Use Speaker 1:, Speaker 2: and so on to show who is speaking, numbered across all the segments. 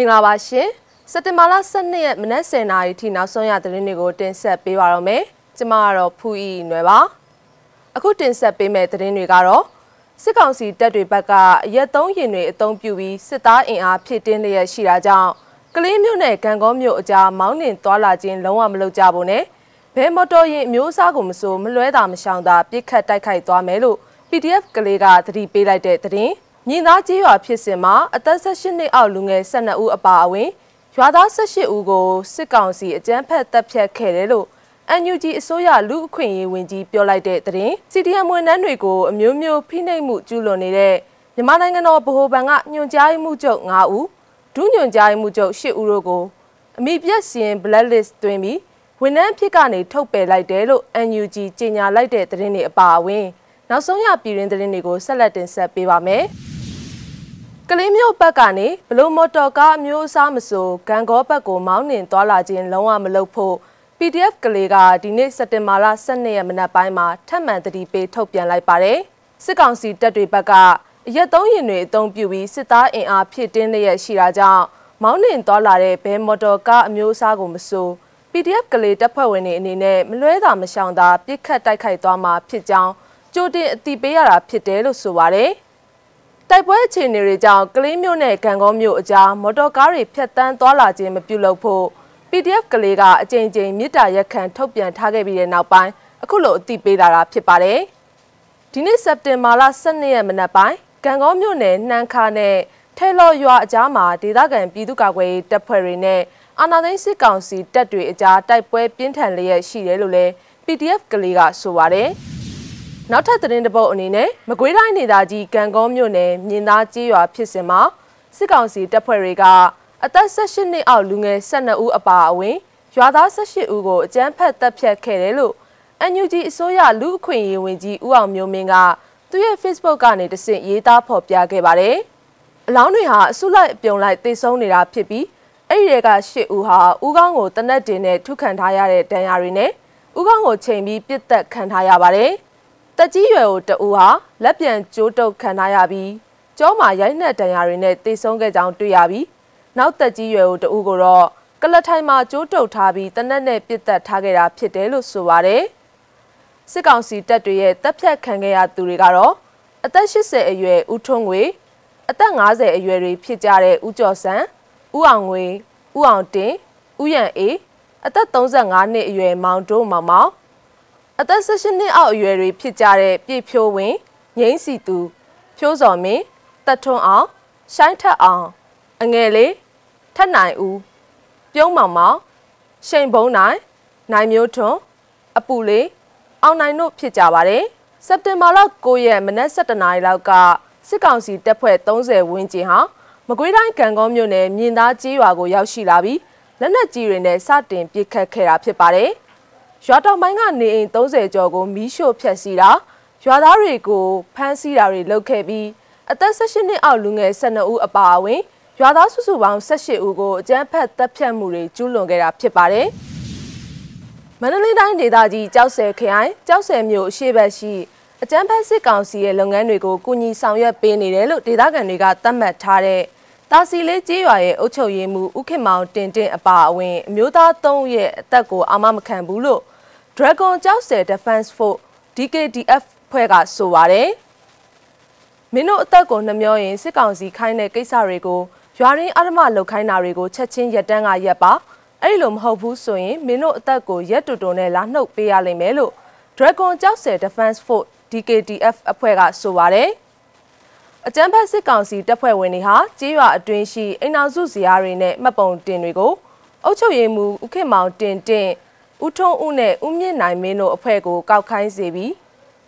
Speaker 1: မင်္ဂလာပါရှင်စက်တင်ဘာလ12ရက်မနက်10:00နာရီထိနောက်ဆုံးရသတင်းတွေကိုတင်ဆက်ပေးပါရမယ်ကျမကတော့ဖူအီနွယ်ပါအခုတင်ဆက်ပေးမယ့်သတင်းတွေကတော့စစ်ကောင်စီတပ်တွေဘက်ကအရက်သုံးရင်တွေအုံပြုပြီးစစ်သားအင်အားဖြည့်တင်းလျက်ရှိတာကြောင့်ကလေးမျိုးနဲ့ကံကောမျိုးအကြားမောင်းနှင်သွာလာခြင်းလုံးဝမလုပ်ကြဘူးနဲ့ဘဲမော်တော်ယာဉ်အမျိုးအစားကိုမစိုးမလွဲတာမရှောင်တာပြစ်ခတ်တိုက်ခိုက်သွားမယ်လို့ PDF ကလေးကသတိပေးလိုက်တဲ့သတင်း မြင်းသားကြီးရွာဖြစ်စဉ်မှာအသက်18နှစ်အောက်လူငယ်12ဦးအပါအဝင်ရွာသား18ဦးကိုစစ်ကောင်စီအကြမ်းဖက်တပ်ဖြတ်ခဲ့တယ်လို့ NUG အစိုးရလူအခွင့်အရေးဝန်ကြီးပြောလိုက်တဲ့သတင်း CDM ဝန်ထမ်းတွေကိုအမျိုးမျိုးဖိနှိပ်မှုကျူးလွန်နေတဲ့မြန်မာနိုင်ငံတော်ဗဟိုဘဏ်ကညွှန်ကြားမှုချုပ်9ဦးဒုညွှန်ကြားမှုချုပ်10ဦးတို့ကိုအမိပြက်စင် blacklist တွင်ပြီးဝန်ထမ်းဖြစ်ကနေထုတ်ပယ်လိုက်တယ်လို့ NUG ကြေညာလိုက်တဲ့သတင်းတွေအပါအဝင် နောက်ဆုံးရပြည်တွင်းသတင်းတွေကိုဆက်လက်တင်ဆက်ပေးပါမယ်။ ကလေးမျိုးဘက်ကနေဘလို့မော်တော်ကားအမျိုးအစားမဆိုဂန်ကောဘက်ကိုမောင်းနှင်သွားလာခြင်းလုံးဝမလုပ်ဖို့ PDF ကလေးကဒီနေ့စက်တင်ဘာလ12ရက်မနက်ပိုင်းမှာထပ်မံတတိပေးထုတ်ပြန်လိုက်ပါတယ်စစ်ကောင်စီတပ်တွေဘက်ကအရက်သုံးရင်တွေအုံပြုပြီးစစ်သားအင်အားဖြည့်တင်းလျက်ရှိတာကြောင့်မောင်းနှင်သွားလာတဲ့ဘဲမော်တော်ကားအမျိုးအစားကိုမဆို PDF ကလေးတပ်ဖွဲ့ဝင်တွေအနေနဲ့မလွဲတာမရှောင်တာပြစ်ခတ်တိုက်ခိုက်သွားမှာဖြစ်ကြောင်းကြိုတင်အသိပေးရတာဖြစ်တယ်လို့ဆိုပါတယ်။ တိုက်ပွဲအခြေအနေတွေကြောင့်ကလေးမျိုးနဲ့ဂံကောမျိုးအကြားမော်တော်ကားတွေဖြတ်တန်းသွားလာခြင်းမပြုလုပ်ဖို့ PDF ကလေးကအကြိမ်ကြိမ်မြစ်တာရက်ခံထုတ်ပြန်ထားခဲ့ပြီးတဲ့နောက်ပိုင်းအခုလိုအသိပေးလာတာဖြစ်ပါတယ်။ဒီနေ့စက်တင်ဘာလ12ရက်မနက်ပိုင်းဂံကောမျိုးနယ်နှမ်းခါနဲ့ထဲလော်ရွာအကြားမှာဒေသခံပြည်သူ့ကာကွယ်ရေးတပ်ဖွဲ့တွေနဲ့အာဏာသိမ်းစစ်ကောင်စီတပ်တွေအကြားတိုက်ပွဲပြင်းထန်လျက်ရှိတယ်လို့လည်း PDF ကလေးကဆိုပါတယ်။ နောက်ထပ်သတင်းတစ်ပုဒ်အနေနဲ့မကွေးတိုင်းဒေသကြီးကံကောမြို့နယ်မြင်းသားကြီးရွာဖြစ်စဉ်မှာစစ်ကောင်စီတပ်ဖွဲ့တွေကအသက်18နှစ်အောက်လူငယ်12ဦးအပါအဝင်ရွာသား18ဦးကိုအကြမ်းဖက်တပ်ဖြတ်ခဲ့တယ်လို့ NUG အစိုးရလူအခွင့်အရေးဝန်ကြီးဦးအောင်မျိုးမင်းကသူ့ရဲ့ Facebook ကနေတဆင့်ရေးသားဖော်ပြခဲ့ပါတယ်။အလောင်းတွေဟာအစုလိုက်အပြုံလိုက်တိတ်ဆုံးနေတာဖြစ်ပြီးအဲ့ဒီတွေက8ဦးဟာဦးကောင်းကိုတနက်တင်နဲ့ထုခံထားရတဲ့ဒဏ်ရာတွေနဲ့ဦးကောင်းကိုချိန်ပြီးပြစ်တက်ခံထားရပါတယ်။ တက်ကြီးရွယ်ကိုတအူဟာလက်ပြန်ကျိုးတုပ်ခံထားရပြီးကျောမှာရိုက်နှက်တံရတွေနဲ့တိတ်ဆုံးခဲ့ကြောင်းတွေ့ရပြီးနောက်တက်ကြီးရွယ်ကိုတအူကိုတော့ကလထိုင်မှာကျိုးတုပ်ထားပြီးတနက်နဲ့ပြစ်တက်ထားခဲ့တာဖြစ်တယ်လို့ဆိုပါတယ်စစ်ကောင်စီတပ်တွေရဲ့တပ်ဖြတ်ခံခဲ့ရသူတွေကတော့အသက်80အရွယ်ဦးထွန်းငွေအသက်50အရွယ်တွေဖြစ်ကြတဲ့ဦးကျော်စံဦးအောင်ငွေဦးအောင်တင်ဦးရန်အေးအသက်35နှစ်အရွယ်မောင်တိုးမောင်မောင် အသက်16နှစ်အောက်အရွယ်တွေဖြစ်ကြတဲ့ပြည့်ဖြိုးဝင်ငိမ့်စီသူဖြိုးစော်မင်းတက်ထွန်းအောင်ရှိုင်းထက်အောင် အငယ်လေးထက်နိုင်ဦးပြုံးမောင်မောင်ရှိန်ဘုံနိုင်နိုင်မျိုးထွန်းအပူလေးအောင်နိုင်တို့ဖြစ်ကြပါတယ်စက်တင်ဘာလ9ရက်မနက်7:00နာရီလောက်ကစစ်ကောင်စီတပ်ဖွဲ့30ဝန်းကျင်ဟာမကွေးတိုင်းကံကောမြို့နယ်မြင်းသားကြီးရွာကိုရောက်ရှိလာပြီးလက်နက်ကြီးတွေနဲ့စတင်ပစ်ခတ်ခဲ့တာဖြစ်ပါတယ်။ ရွာတောင်ပိုင်းကနေအိမ်30ကျော်ကိုမီးရှို့ဖျက်ဆီးတာရွာသားတွေကိုဖမ်းဆီးတာတွေလုပ်ခဲ့ပြီးအသက်18နှစ်အောက်လူငယ်12ဦးအပါအဝင်ရွာသားစုစုပေါင်း18ဦးကိုအကြမ်းဖက်တပ်ဖြတ်မှုတွေကျူးလွန်ခဲ့တာဖြစ်ပါတယ်။မန္တလေးတိုင်းဒေသကြီးကြောက်ဆယ်ခရိုင်ကြောက်ဆယ်မြို့အရှိတ်ရှိအကြမ်းဖက်စစ်ကောင်စီရဲ့လုပ်ငန်းတွေကိုကူညီဆောင်ရွက်ပေးနေတယ်လို့ဒေသခံတွေကသတ်မှတ်ထားတဲ့တာစီလေးကျေးရွာရဲ့အုပ်ချုပ်ရေးမှူးဦးခင်မောင်တင်တင်အပါအဝင်အမျိုးသား၃ရဲ့အသက်ကိုအာမမခံဘူးလို့ Dragon ကြောက်ဆယ် Defense Force DKDF ဖွဲ့ကဆိုပါတယ်မင်းတို့အသက်ကိုနှမျောရင်စစ်ကောင်စီခိုင်းတဲ့ကိစ္စတွေကိုရွာရင်းအဓမ္မလုပ်ခိုင်းတာတွေကိုချက်ချင်းရက်တန်းကရက်ပါအဲ့လိုမဟုတ်ဘူးဆိုရင်မင်းတို့အသက်ကိုရက်တူတူနဲ့လာနှုတ်ပေးရလိမ့်မယ်လို့ Dragon ကြောက်ဆယ် Defense Force DKDF အဖွဲ့ကဆိုပါတယ်အကြမ်းဖက်စစ်ကောင်စီတပ်ဖွဲ့ဝင်တွေဟာကြေးရွာအတွင်းရှိအိမ်အောင်စုဇယားတွေနဲ့မှတ်ပုံတင်တွေကိုအုပ်ချုပ်ရေးမှူးဦးခင်မောင်တင်တင် ဦးထွန်းဦးနဲ့ဦးမြင့်နိုင်မင်းတို့အဖွဲ့ကိုကောက်ခိုင်းစေပြီး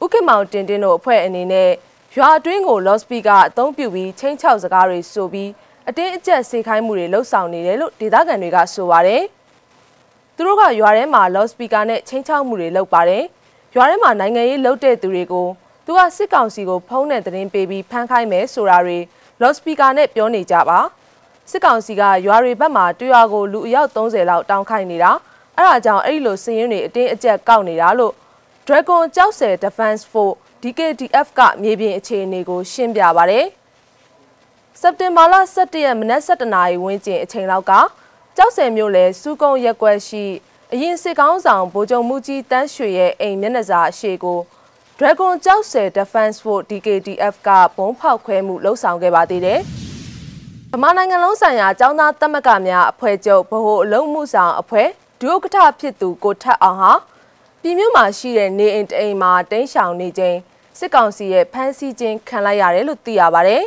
Speaker 1: ဦးခင်မောင်တင်တင်တို့အဖွဲ့အနေနဲ့ရွာအတွင်းကို လော့စပီကအသုံးပြုပြီးချင်းချောက်စကားတွေဆိုပြီးအတင်းအကျပ်စေခိုင်းမှုတွေလှုပ်ဆောင်နေတယ်လို့ဒေသခံတွေကဆိုပါတယ်။သူတို့ကရွာထဲမှာလော့စပီကာနဲ့ချင်းချောက်မှုတွေလုပ်ပါတယ်။ရွာထဲမှာနိုင်ငံရေးလုပ်တဲ့သူတွေကိုသူကစစ်ကောင်စီကိုဖုံးတဲ့သတင်းပေးပြီးဖမ်းခိုင်းမယ်ဆိုတာတွေလော့စပီကာနဲ့ပြောနေကြပါစစ်ကောင်စီကရွာတွေဘက်မှာတွရွာကိုလူအယောက်30လောက်တောင်းခိုင်းနေတာ။ အဲ့ဒါကြောင့်အဲ့ဒီလိုစည်ရင်းတွေအတင်းအကျပ်ကောက်နေတာလို့ Dragon ကြောက်ဆယ် Defense Force DKDF ကမြေပြင်အခြေအနေကို ရှင်းပြပါဗျ။စက်တင်ဘာလ17ရက်မနက်7:00နာရီဝန်းကျင်အချိန်လောက်ကကြောက်စဲမြို့နယ်စူးကုန်းရက်ကွက်ရှိအရင်စစ်ကောင်းဆောင်ဗိုလ်ချုပ်မှုကြီးတန်းရွှေရဲ့အိမ်မျက်နှာစာအရှိကို Dragon ကြောက်စဲ Defense Force DKDF ကဘုံဖောက်ခွဲမှုလှုပ်ဆောင်ခဲ့ပါသေးတယ်။ဗမာနိုင်ငံလုံးဆိုင်ရာចောင်းသားတက်မကများအဖွဲ့ချုပ်ဗဟိုအလုံးမှုဆောင်အဖွဲ့ ဒုဥက္ကဋ္ဌဖြစ်သူကိုထက်အောင်ဟာပြည်မြို့မှာရှိတဲ့နေအိမ်တအိမ်မှာတင်းရှောင်နေခြင်းစစ်ကောင်စီရဲ့ဖမ်းဆီးခြင်းခံလိုက်ရတယ်လို့သိရပါတယ်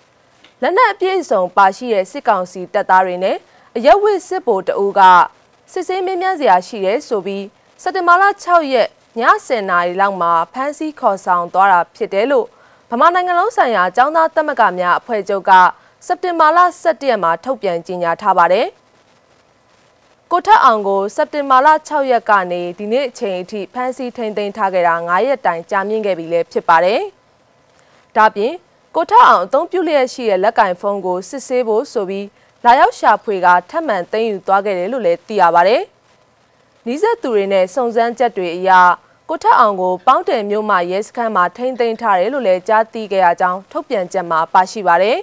Speaker 1: ။လက်နက်အပြည့်အစုံပါရှိတဲ့စစ်ကောင်စီတပ်သားတွေနဲ့အရက်ဝစ်စစ်ဗိုလ်တအူးကစစ်ဆေးမင်းများစရာရှိတယ်ဆိုပြီးစက်တင်ဘာလ6ရက်ည10:00နာရီလောက်မှာဖမ်းဆီးခေါ်ဆောင်သွားတာဖြစ်တယ်လို့ဗမာနိုင်ငံလုံးဆိုင်ရာចောင်းသားတက်မကများအဖွဲ့ချုပ်ကစက်တင်ဘာလ17ရက်မှာထုတ်ပြန်ကြေညာထားပါတယ်။ ကိုထက်အောင်ကိုစက်တင်ဘာလ6ရက်ကနေဒီနေ့အချိန်အထိဖမ်းဆီးထိန်းသိမ်းထားခဲ့တာ9ရက်တိုင်ကြာမြင့်ခဲ့ပြီလည်းဖြစ်ပါတယ်။ဒါပြင်ကိုထက်အောင်အသုံးပြုလျက်ရှိတဲ့လက်ကင်ဖုန်းကိုစစ်ဆေးဖို့ဆိုပြီးလာရောက်ရှာဖွေကထပ်မံသိမ်းယူသွားခဲ့တယ်လို့လည်းသိရပါတယ်။နီးစပ်သူတွေနဲ့စုံစမ်းချက်တွေအရကိုထက်အောင်ကိုပေါင်းတယ်မြို့မှာရဲစခန်းမှာထိန်းသိမ်းထားတယ်လို့လည်းကြားသိခဲ့ရကြောင်းထုတ်ပြန်ချက်မှာပါရှိပါတယ်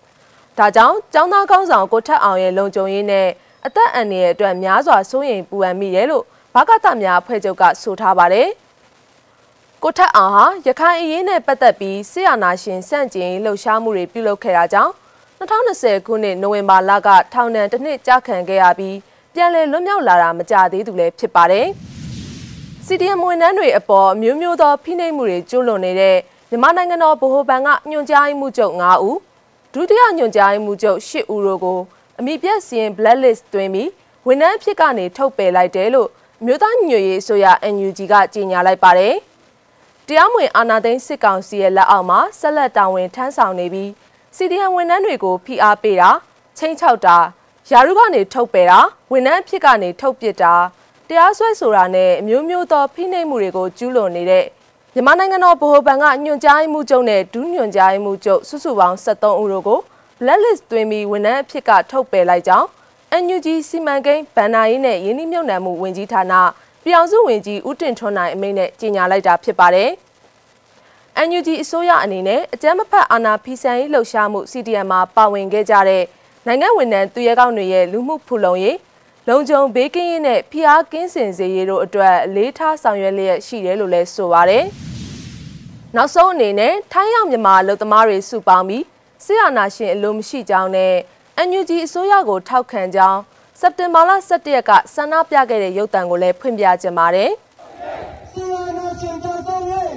Speaker 1: ။ဒါကြောင့်ចောင်းသားကောင်းဆောင်ကိုထက်အောင်ရဲ့လုံခြုံရေးနဲ့ အသက်အန္တရာယ်အတွက်များစွာစိုးရိမ်ပူပန်မိတယ်လို့ဘာကတများအဖွဲ့ချုပ်ကဆိုထားပါတယ်။ကိုထက်အောင်ဟာရခိုင်အရေးနဲ့ပတ်သက်ပြီးဆီယနာရှင်စန့်ကျင်လှုပ်ရှားမှုတွေပြုလုပ်ခဲ့တာကြောင့်2020ခုနှစ်နိုဝင်ဘာလကထောင်ဒဏ်တစ်နှစ်ကြာခံခဲ့ရပြီးပြန်လည်လွတ်မြောက်လာတာမကြသေးသူလည်းဖြစ်ပါတယ်။ CDM ဝန်ထမ်းတွေအပေါ်မျိုးမျိုးသောဖိနှိပ်မှုတွေကျူးလွန်နေတဲ့မြန်မာနိုင်ငံတော်ဗဟိုဘဏ်ကညွှန်ကြားမှုချုပ်9ဦးဒုတိယညွှန်ကြားမှုချုပ်10ဦးတို့ကို အမိပြက်စီရင် blacklist တွင်ပြီးဝန်ထမ်းဖြစ်ကနေထုတ်ပယ်လိုက်တယ်လို့မြို့သားညွှန်ရေးဆိုရ NUG ကကြေညာလိုက်ပါတယ်။တရားမဝင်အာဏာသိမ်းစစ်ကောင်စီရဲ့လက်အောက်မှာဆက်လက်တာဝန်ထမ်းဆောင်နေပြီး CDM ဝန်ထမ်းတွေကိုဖိအားပေးတာချင်းချောက်တာယာရုကနေထုတ်ပယ်တာဝန်ထမ်းအဖြစ်ကနေထုတ်ပစ်တာတရားစွဲဆိုတာနဲ့အမျိုးမျိုးသောဖိနှိပ်မှုတွေကိုကျူးလွန်နေတဲ့မြန်မာနိုင်ငံတော်ဗဟိုဘဏ်ကညွှန်ကြားမှုချုပ်နဲ့ဒုညွှန်ကြားမှုချုပ်စုစုပေါင်း73ဦးတို့ကို blacklist သွင်းပြီးဝန်ထမ်းအဖြစ်ကထုတ်ပယ်လိုက်ကြောင်း NUG စီမံကိန်းဗန်နာရေးနဲ့ယင်းနှမြုံနယ်မှုဝင်ကြီးဌာနပြောင်စုဝင်ကြီးဦးတင်ထွန်းနိုင်အမိန့်နဲ့ကြေညာလိုက်တာဖြစ်ပါတယ်။ NUG အစိုးရအနေနဲ့အကြမ်းမဖက်အာဏာဖီဆန်ရေးလှုပ်ရှားမှု CDM မှာပါဝင်ခဲ့ကြတဲ့နိုင်ငံဝန်ထမ်းသူရဲကောင်းတွေရဲ့လူမှုဖူလုံရေးလုံခြုံဘေးကင်းရေးနဲ့ဖိအားကင်းစင်စေရေးတို့အတွက်အလေးထားဆောင်ရွက်လျက်ရှိတယ်လို့လည်းဆိုပါတယ်။နောက်ဆုံးအနေနဲ့ထိုင်းရောက်မြန်မာလူသမားတွေစုပေါင်းပြီး ဆီယနာရှင်အလိုမရှိကြောင်းနဲ့ NUG အစိုးရကိုထောက်ခံကြောင်းစက်တင်ဘာလ17ရက်ကဆန္ဒပြခဲ့တဲ့ရုပ်သံကိုလည်းဖွင့်ပြကြပါတယ်။ဆီယနာရှင်တောင်းဆောင်ရေး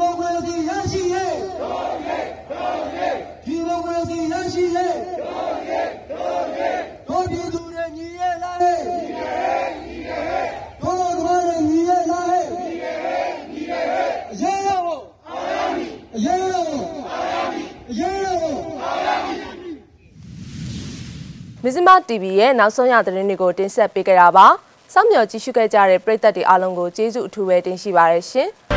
Speaker 1: မိုကရေစီရရှိရေးတော်ရေးတော်ရေးဒီမိုကရေစီရရှိရေးတော်ရေးတော်ရေးတို့ပြည်သူတွေညီရဲ့လားဟဲ့ညီရဲ့ညီရဲ့တို့တို့ကလည်းညီရဲ့လားဟဲ့ညီရဲ့ညီရဲ့အရေးရဖို့အားရမည်အရေးရဖို့အားရမည်အရေးရဖို့အားရမည် မဇ္ဈိမ TV ရဲ့နောက်ဆုံးရသတင်းတွေကိုတင်ဆက်ပေးကြတာပါ။စောင့်မျှော်ကြည့်ရှုခဲ့ကြတဲ့ပရိသတ်တွေအားလုံးကိုကျေးဇူးအထူးပဲတင်ရှိပါရရှင်။